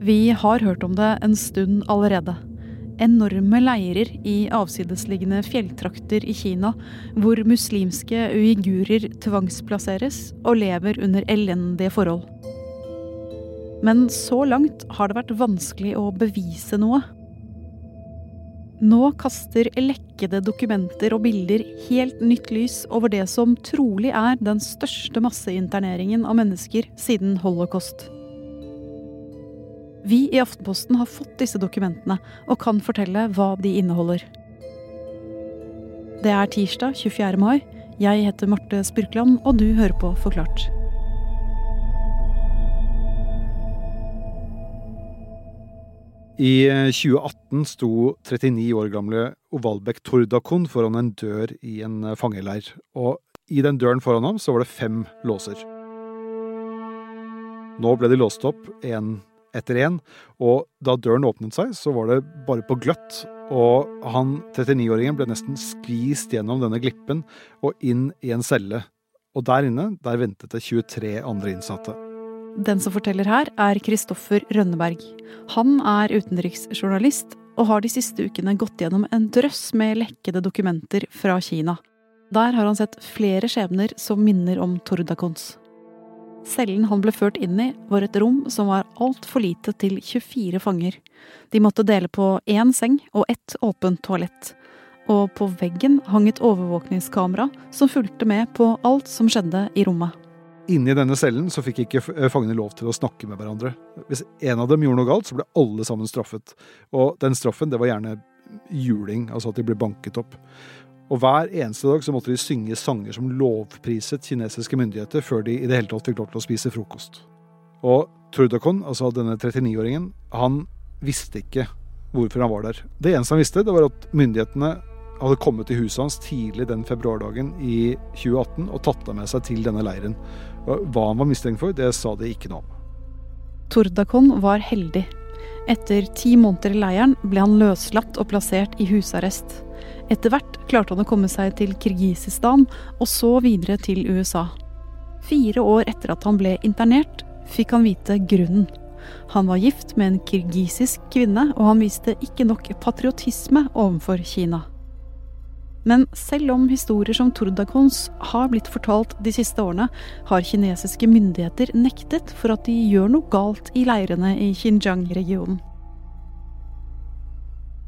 Vi har hørt om det en stund allerede. Enorme leirer i avsidesliggende fjelltrakter i Kina, hvor muslimske uigurer tvangsplasseres og lever under elendige forhold. Men så langt har det vært vanskelig å bevise noe. Nå kaster lekkede dokumenter og bilder helt nytt lys over det som trolig er den største masseinterneringen av mennesker siden holocaust. Vi i Aftenposten har fått disse dokumentene og kan fortelle hva de inneholder. Det er tirsdag 24. mai. Jeg heter Marte Spurkland, og du hører på Forklart. I 2018 sto 39 år gamle Ovalbek Tordakon foran en dør i en fangeleir. Og i den døren foran ham så var det fem låser. Nå ble de låst opp én etter én, og da døren åpnet seg, så var det bare på gløtt. Og han 39-åringen ble nesten skvist gjennom denne glippen og inn i en celle. Og der inne, der ventet det 23 andre innsatte. Den som forteller her, er Kristoffer Rønneberg. Han er utenriksjournalist og har de siste ukene gått gjennom en drøss med lekkede dokumenter fra Kina. Der har han sett flere skjebner som minner om Tordakons. Cellen han ble ført inn i, var et rom som var altfor lite til 24 fanger. De måtte dele på én seng og ett åpent toalett. Og på veggen hang et overvåkningskamera som fulgte med på alt som skjedde i rommet. Inni denne cellen så fikk ikke fangene lov til å snakke med hverandre. Hvis en av dem gjorde noe galt, så ble alle sammen straffet. Og den straffen det var gjerne juling, altså at de ble banket opp. Og hver eneste dag så måtte de synge sanger som lovpriset kinesiske myndigheter før de i det hele tatt fikk lov til å spise frokost. Og Trudakon, altså denne 39-åringen, han visste ikke hvorfor han var der. Det eneste han visste, det var at myndighetene hadde kommet til huset hans tidlig den februardagen i 2018 og tatt ham med seg til denne leiren. Og hva han var mistenkt for, det sa de ikke noe om. Tordakon var heldig. Etter ti måneder i leiren ble han løslatt og plassert i husarrest. Etter hvert klarte han å komme seg til Kirgisistan, og så videre til USA. Fire år etter at han ble internert, fikk han vite grunnen. Han var gift med en kirgisisk kvinne, og han viste ikke nok patriotisme overfor Kina. Men selv om historier som Tordakons har blitt fortalt de siste årene, har kinesiske myndigheter nektet for at de gjør noe galt i leirene i Xinjiang-regionen.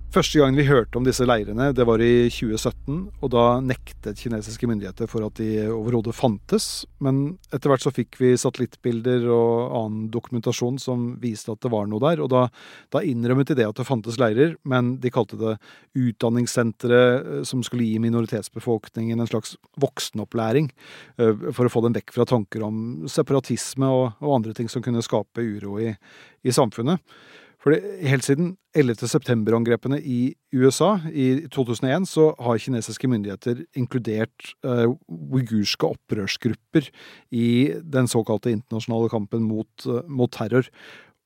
Første gang vi hørte om disse leirene, det var i 2017. Og da nektet kinesiske myndigheter for at de overhodet fantes. Men etter hvert så fikk vi satellittbilder og annen dokumentasjon som viste at det var noe der. Og da, da innrømmet de det at det fantes leirer, men de kalte det utdanningssentre eh, som skulle gi minoritetsbefolkningen en slags voksenopplæring. Eh, for å få dem vekk fra tanker om separatisme og, og andre ting som kunne skape uro i, i samfunnet. For helt siden 11. september-angrepene i USA i 2001 så har kinesiske myndigheter inkludert uh, uigurske opprørsgrupper i den såkalte internasjonale kampen mot, uh, mot terror.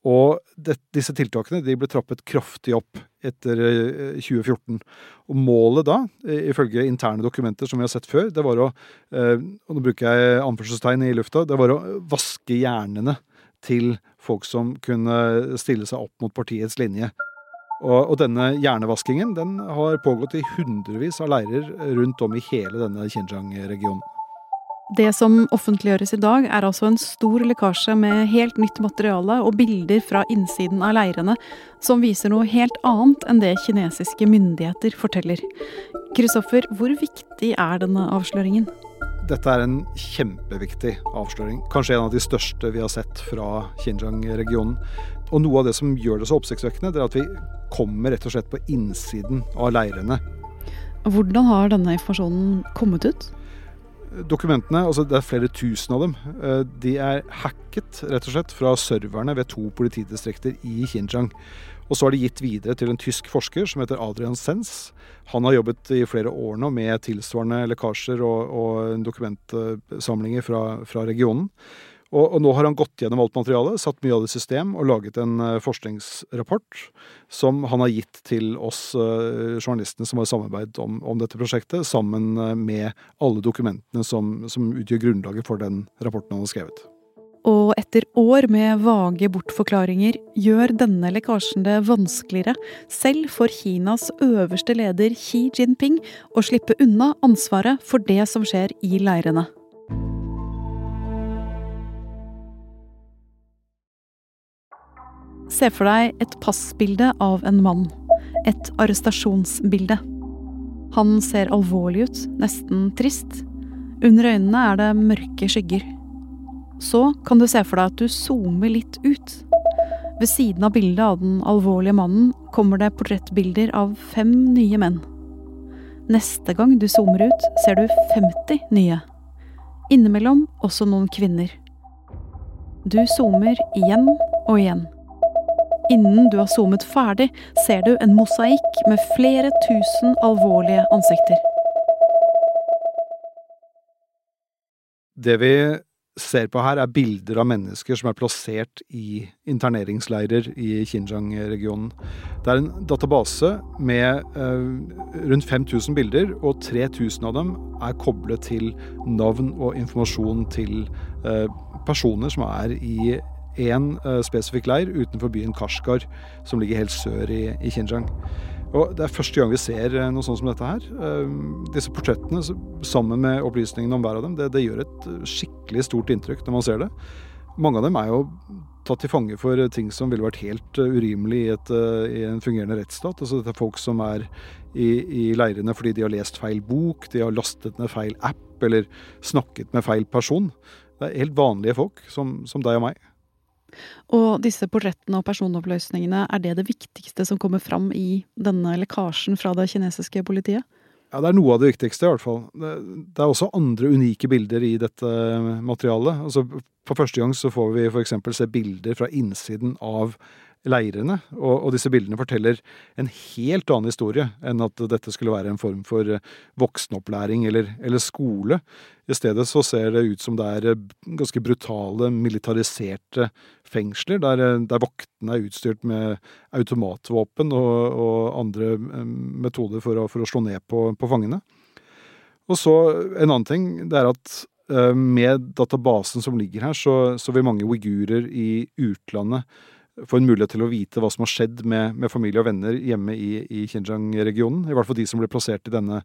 Og det, disse tiltakene de ble trappet kraftig opp etter uh, 2014. Og målet da, ifølge interne dokumenter som vi har sett før, det var å Og nå bruker jeg anførselstegn i lufta. Det var å vaske hjernene til folk som kunne stille seg opp mot partiets linje. Og, og denne hjernevaskingen den har pågått i hundrevis av leirer rundt om i hele denne Xinjiang-regionen. Det som offentliggjøres i dag, er altså en stor lekkasje med helt nytt materiale og bilder fra innsiden av leirene som viser noe helt annet enn det kinesiske myndigheter forteller. Kristoffer, hvor viktig er denne avsløringen? Dette er en kjempeviktig avsløring. Kanskje en av de største vi har sett fra Xinjiang-regionen. Og noe av det som gjør det så oppsiktsvekkende, det er at vi kommer rett og slett på innsiden av leirene. Hvordan har denne informasjonen kommet ut? Dokumentene, altså det er flere tusen av dem, eh, de er hacket rett og slett fra serverne ved to politidistrikter i Xinjiang. Og så er det gitt videre til en tysk forsker som heter Adrian Sens. Han har jobbet i flere år nå med tilsvarende lekkasjer og, og dokumentsamlinger fra, fra regionen. Og, og, nå har han gått gjennom alt materialet, satt mye av det i system og laget en uh, forskningsrapport som han har gitt til oss uh, journalistene som har samarbeidet om, om dette prosjektet, sammen uh, med alle dokumentene som, som utgjør grunnlaget for den rapporten han har skrevet. Og etter år med vage bortforklaringer gjør denne lekkasjen det vanskeligere, selv for Kinas øverste leder Xi Jinping, å slippe unna ansvaret for det som skjer i leirene. Se for deg et passbilde av en mann. Et arrestasjonsbilde. Han ser alvorlig ut, nesten trist. Under øynene er det mørke skygger. Så kan du se for deg at du zoomer litt ut. Ved siden av bildet av den alvorlige mannen kommer det portrettbilder av fem nye menn. Neste gang du zoomer ut, ser du 50 nye. Innimellom også noen kvinner. Du zoomer igjen og igjen. Innen du har zoomet ferdig, ser du en mosaikk med flere tusen alvorlige ansikter. Det vi ser på her, er bilder av mennesker som er plassert i interneringsleirer i Xinjiang-regionen. Det er en database med eh, rundt 5000 bilder, og 3000 av dem er koblet til navn og informasjon til eh, personer som er i én eh, spesifikk leir utenfor byen Kashgar, som ligger helt sør i, i Xinjiang. Og Det er første gang vi ser eh, noe sånt som dette her. Eh, disse portrettene sammen med opplysningene om hver av dem, det, det, gjør et eh, skikkelig stort inntrykk når man ser det. Mange av dem er jo tatt til fange for ting som ville vært helt urimelig i, et, i en fungerende rettsstat. Altså Dette er folk som er i, i, leirene fordi de har lest feil bok, de har lastet ned feil app eller snakket med feil person. Det er helt vanlige folk, som, som deg og meg. Og disse portrettene og personoppløsningene, er det det viktigste som kommer fram i denne lekkasjen fra det kinesiske politiet? Ja, det er noe av det viktigste, i hvert fall. Det er også andre unike bilder i dette materialet. Altså, for første gang så får vi f.eks. se bilder fra innsiden av leirene. Og, og, disse bildene forteller en helt annen historie enn at dette skulle være en form for eh, voksenopplæring eller, eller skole. I stedet så ser det ut som det er eh, ganske brutale, militariserte fengsler, der, eh, der vaktene er utstyrt med automatvåpen og, og andre metoder for å, for å, slå ned på, på fangene. Og så en annen ting, det er at med databasen som ligger her, så, så vil mange uigurer i utlandet få en mulighet til å vite hva som har skjedd med, med familie og venner hjemme i, i Xinjiang-regionen. I hvert fall de som ble plassert i, denne,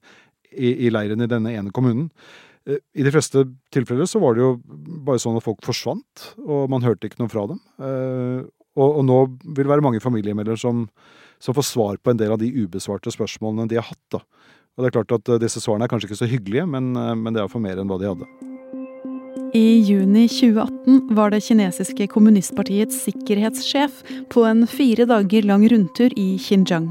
i, i leiren i denne ene kommunen. Eh, I de fleste tilfeller så var det jo bare sånn at folk forsvant, og man hørte ikke noe fra dem. Eh, og, og nå vil det være mange familiemedlemmer som, som, får svar på en del av de ubesvarte spørsmålene de har hatt. da. Og det er klart at eh, Disse svarene er kanskje ikke så hyggelige, men, men det er for mer enn hva de hadde. I juni 2018 var det kinesiske kommunistpartiets sikkerhetssjef på en fire dager lang rundtur i Xinjiang.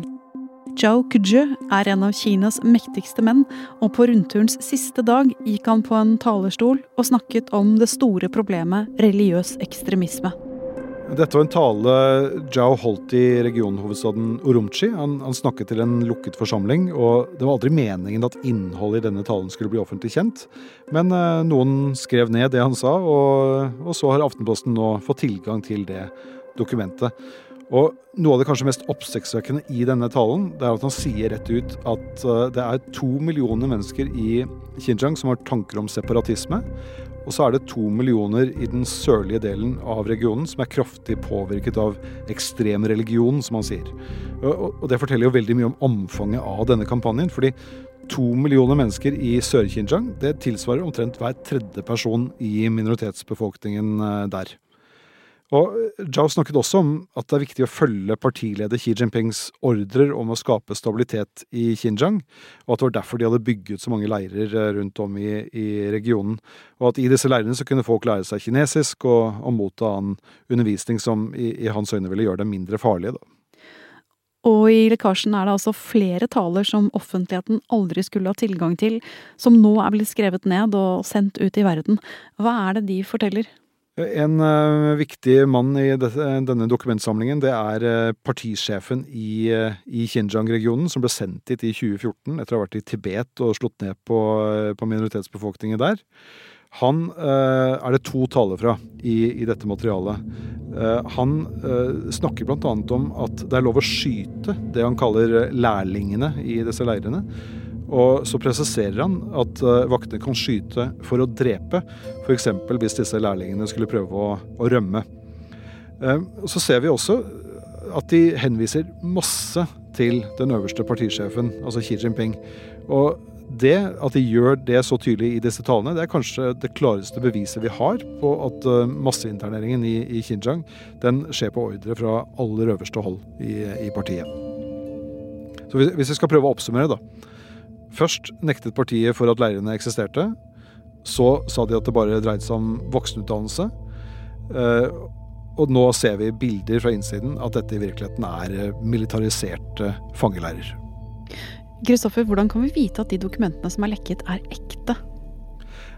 Zhao Kuzhe er en av Kinas mektigste menn, og på rundturens siste dag gikk han på en talerstol og snakket om det store problemet religiøs ekstremisme. Dette var en tale Zhao holdt i regionhovedstaden Urumqi. Han, han, snakket til en lukket forsamling, og det var aldri meningen at innholdet i denne talen skulle bli offentlig kjent. Men eh, noen skrev ned det han sa, og, og, så har Aftenposten nå fått tilgang til det dokumentet. Og noe av det kanskje mest oppsiktsvekkende i denne talen, det er at han sier rett ut at eh, det er to millioner mennesker i Xinjiang som har tanker om separatisme. Og så er det to millioner i den sørlige delen av regionen som er kraftig påvirket av ekstrem religion, som han sier. Og det forteller jo veldig mye om omfanget av denne kampanjen. fordi to millioner mennesker i Sør-Kinjang, det tilsvarer omtrent hver tredje person i minoritetsbefolkningen eh, der. Og Zhao snakket også om at det er viktig å følge partileder Xi Jinpings ordrer om å skape stabilitet i Xinjiang, og at det var derfor de hadde bygget så mange leirer eh, rundt om i, i regionen. Og at i disse leirene så kunne folk lære seg kinesisk og, og motta annen undervisning som i, i, hans øyne ville gjøre dem mindre farlige. da. Og i lekkasjen er det altså flere taler som offentligheten aldri skulle ha tilgang til, som nå er blitt skrevet ned og sendt ut i verden. Hva er det de forteller? En uh, viktig mann i denne dokumentsamlingen det er uh, partisjefen i, uh, i Xinjiang-regionen, som ble sendt dit i 2014 etter å ha vært i Tibet og slått ned på, på minoritetsbefolkningen der. Han er det to taler fra i, i dette materialet. han snakker bl.a. om at det er lov å skyte det han kaller lærlingene i disse leirene. Og så presiserer han at vaktene kan skyte for å drepe, f.eks. hvis disse lærlingene skulle prøve å, å rømme. Så ser vi også at de henviser masse til den øverste partisjefen, altså Xi Jinping. Og det at de gjør det så tydelig i disse talene, det er kanskje det klareste beviset vi har på at eh, masseinterneringen i, i Xinjiang den skjer på ordre fra aller øverste hold i, i partiet. Så hvis vi skal prøve å oppsummere, da. Først nektet partiet for at leirene eksisterte. Så sa de at det bare dreide seg om voksenutdannelse. Eh, og nå ser vi bilder fra innsiden at dette i virkeligheten er eh, militariserte fangeleirer. Kristoffer, hvordan kan vi vite at de dokumentene som er lekket, er ekte?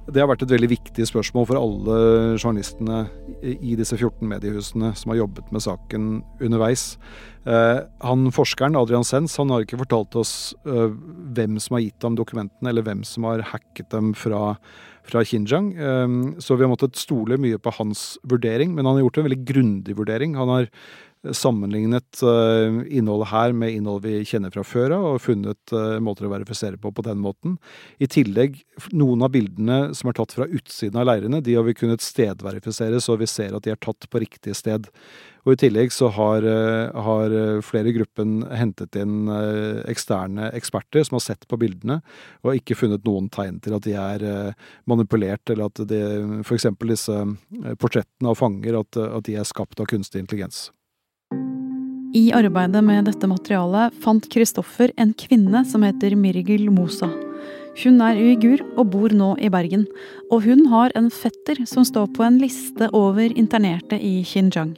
Det har vært et veldig viktig spørsmål for alle journalistene i disse 14 mediehusene som har jobbet med saken underveis. Eh, han Forskeren Adrian Sens han har ikke fortalt oss eh, hvem som har gitt ham dokumentene, eller hvem som har hacket dem fra, fra Xinjiang. Eh, så vi har måttet stole mye på hans vurdering, men han har gjort en veldig grundig vurdering. Han har sammenlignet uh, innholdet her med innhold vi kjenner fra før av, og funnet uh, måter å verifisere på på den måten. I tillegg, noen av bildene som er tatt fra utsiden av leirene, de har vi kunnet stedverifisere, så vi ser at de er tatt på riktig sted. Og I tillegg så har, uh, har flere i gruppen hentet inn eksterne eksperter som har sett på bildene, og ikke funnet noen tegn til at de er manipulert, eller at det f.eks. disse portrettene av fanger, at, at de er skapt av kunstig intelligens. I arbeidet med dette materialet fant Kristoffer en kvinne som heter Mirgil Mosa. Hun er uigur og bor nå i Bergen, og hun har en fetter som står på en liste over internerte i Xinjiang.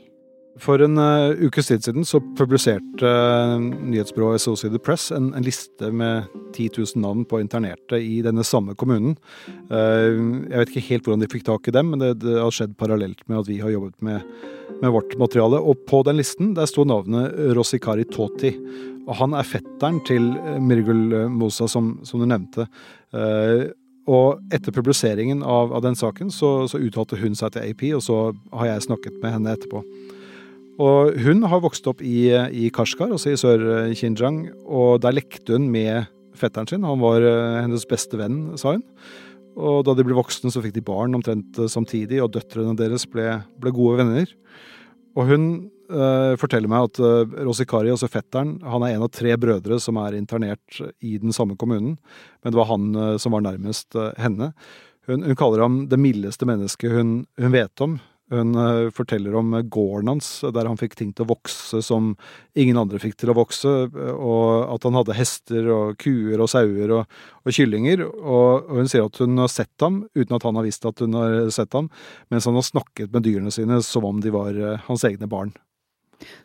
For en uh, ukes tid siden så publiserte uh, nyhetsbyrået Associated Press en, en, liste med 10 000 navn på internerte i denne samme kommunen. Uh, jeg vet ikke helt hvordan de fikk tak i dem, men det, det har skjedd parallelt med at vi har jobbet med med vårt materiale. Og på den listen der sto navnet Rosikari Toti. Og han er fetteren til eh, Mirgul eh, Mosa, som, som du nevnte. Uh, og etter publiseringen av, av den saken så, så, uttalte hun seg til AP, og så har jeg snakket med henne etterpå. Og hun har vokst opp i, i Kashgar, altså i Sør-Xinjiang, og der lekte hun med fetteren sin. Han var hennes beste venn, sa hun. Og da de ble voksne, så fikk de barn omtrent samtidig, og døtrene deres ble, ble gode venner. Og hun eh, forteller meg at eh, Rosikari, altså fetteren, han er en av tre brødre som er internert i den samme kommunen. Men det var han eh, som var nærmest henne. Hun, hun, kaller ham det mildeste mennesket hun, hun vet om. Hun uh, forteller om gården hans, der han fikk ting til å vokse som ingen andre fikk til å vokse, og at han hadde hester og kuer og sauer og, og kyllinger. Og, og, hun sier at hun har sett ham uten at han har visst at hun har sett ham, mens han har snakket med dyrene sine som om de var hans egne barn.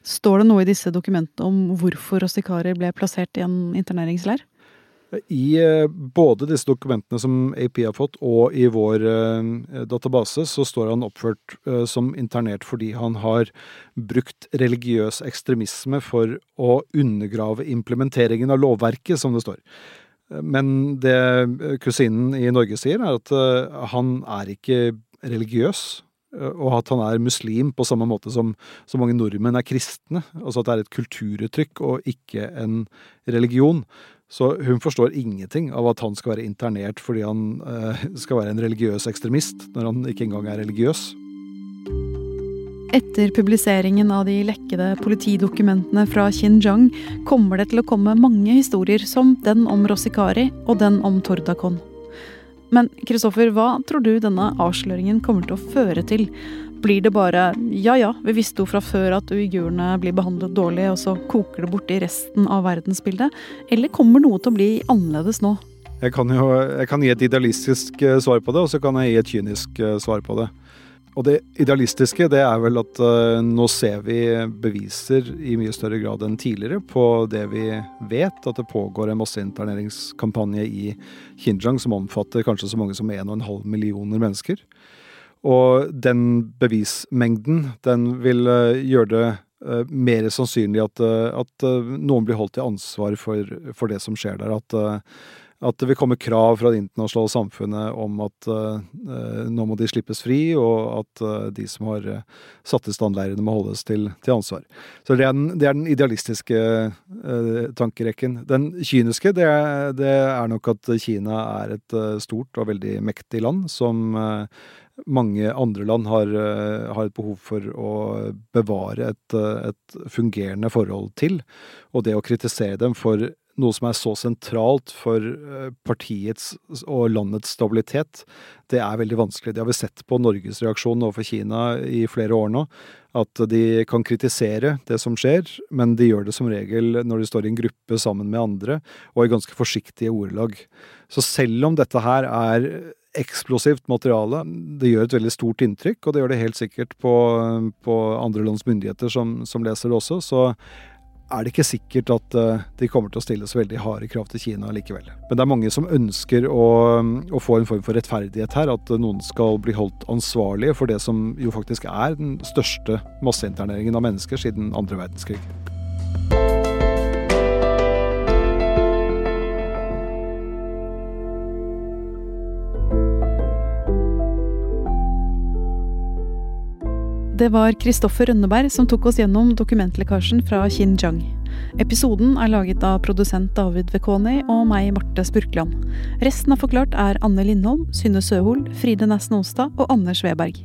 Står det noe i disse dokumentene om hvorfor Rosikari ble plassert i en interneringsleir? I eh, både disse dokumentene som AP har fått, og i vår eh, database, så står han oppført eh, som internert fordi han har brukt religiøs ekstremisme for å undergrave implementeringen av lovverket, som det står. Men det kusinen i Norge sier, er at han er ikke religiøs og at han er muslim på samme måte som så mange nordmenn er kristne. Altså at det er et kulturuttrykk og ikke en religion. Så hun forstår ingenting av at han skal være internert fordi han eh, skal være en religiøs ekstremist, når han ikke engang er religiøs. Etter publiseringen av de lekkede politidokumentene fra Xinjiang kommer det til å komme mange historier som den om Rosikari og den om Tordakon. Men Kristoffer, hva tror du denne avsløringen kommer til å føre til? Blir det bare ja ja, vi visste jo fra før at uigurene blir behandlet dårlig, og så koker det bort i resten av verdensbildet? Eller kommer noe til å bli annerledes nå? Jeg kan jo jeg kan gi et idealistisk eh, svar på det, og så kan jeg gi et kynisk eh, svar på det. Og det idealistiske det er vel at uh, nå ser vi beviser i mye større grad enn tidligere på det vi vet, at det pågår en masseinterneringskampanje i Xinjiang som omfatter kanskje så mange som 1,5 millioner mennesker. Og den bevismengden, den vil uh, gjøre det uh, mer sannsynlig at, at, noen blir holdt til ansvar for, for, det som skjer der. At, At det vil komme krav fra det internasjonale samfunnet om at nå må de slippes fri, og at de som har satt i stand leirene må holdes til, til, ansvar. Så det er den, det er den idealistiske tankerekken. Den kyniske, det det er, nok at Kina er et stort og veldig mektig land som mange andre land har, har, et behov for å bevare et, et fungerende forhold til. Og det å kritisere dem for noe som er så sentralt for eh, partiets og landets stabilitet, det er veldig vanskelig. Det har vi sett på Norges reaksjon overfor Kina i flere år nå. At de kan kritisere det som skjer, men de gjør det som regel når de står i en gruppe sammen med andre, og i ganske forsiktige ordelag. Så selv om dette her er eksplosivt materiale. Det gjør et veldig stort inntrykk, og det gjør det helt sikkert på, på andre lands myndigheter som, som leser det også. Så er det ikke sikkert at uh, de kommer til å stille så veldig harde krav til Kina likevel. Men det er mange som ønsker å, å, få en form for rettferdighet her. At noen skal bli holdt ansvarlige for det som jo faktisk er den største masseinterneringen av mennesker siden andre verdenskrig. Det var Kristoffer Rønneberg som tok oss gjennom dokumentlekkasjen fra Xinjiang. Episoden er laget av produsent David Vekoni og meg, Marte Spurkland. Resten av Forklart er Anne Lindholm, Synne Søhol, Fride Næss Nonstad og Anders Weberg.